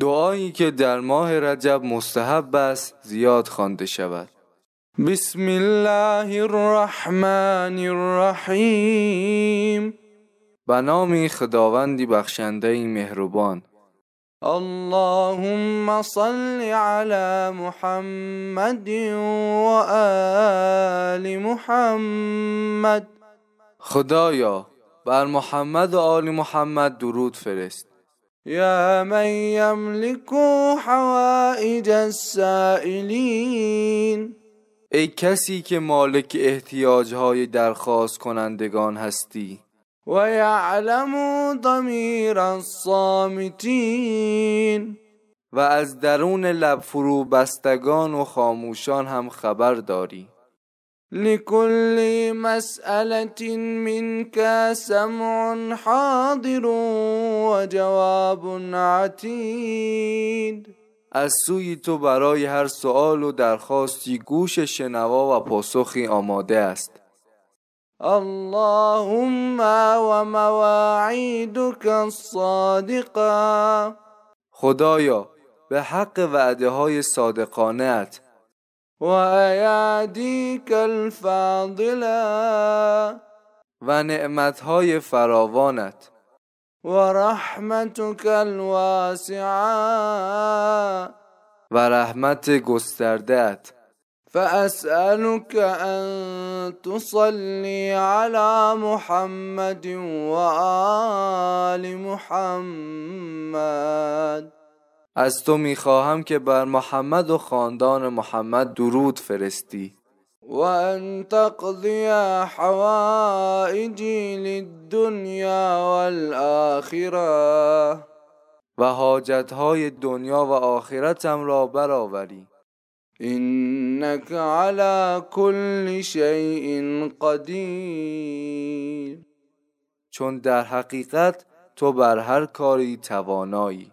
دعایی که در ماه رجب مستحب است زیاد خوانده شود. بسم الله الرحمن الرحیم. به نام خداوندی بخشنده مهربان. اللهم صل على محمد و آل محمد. خدایا بر محمد و آل محمد درود فرست. یا من یملک حوائج السائلین. ای کسی که مالک احتیاجهای درخواست کنندگان هستی. و یعلم ضمیر الصامتین. و از درون لب فرو بستگان و خاموشان هم خبر داری. لكل مسألة منك سمع حاضر وجواب عتید از سوی تو برای هر سوال و درخواستی گوش شنوا و پاسخی آماده است. اللهم و مواعیدک الصادقه خدایا به حق وعده های صادقانه ات و ایادیک الفاضله و فراوانت و رحمتک الواسعه و رحمت گستردهت فأسألك أن تصلي على محمد وآل محمد از تو می‌خواهم که بر محمد و خاندان محمد درود فرستی. و ان تقضی حوائجی للدنیا والآخره و حاجتهای دنیا و آخرتم را برآوری. انك على كل شيء قدیر. چون در حقیقت تو بر هر کاری توانایی.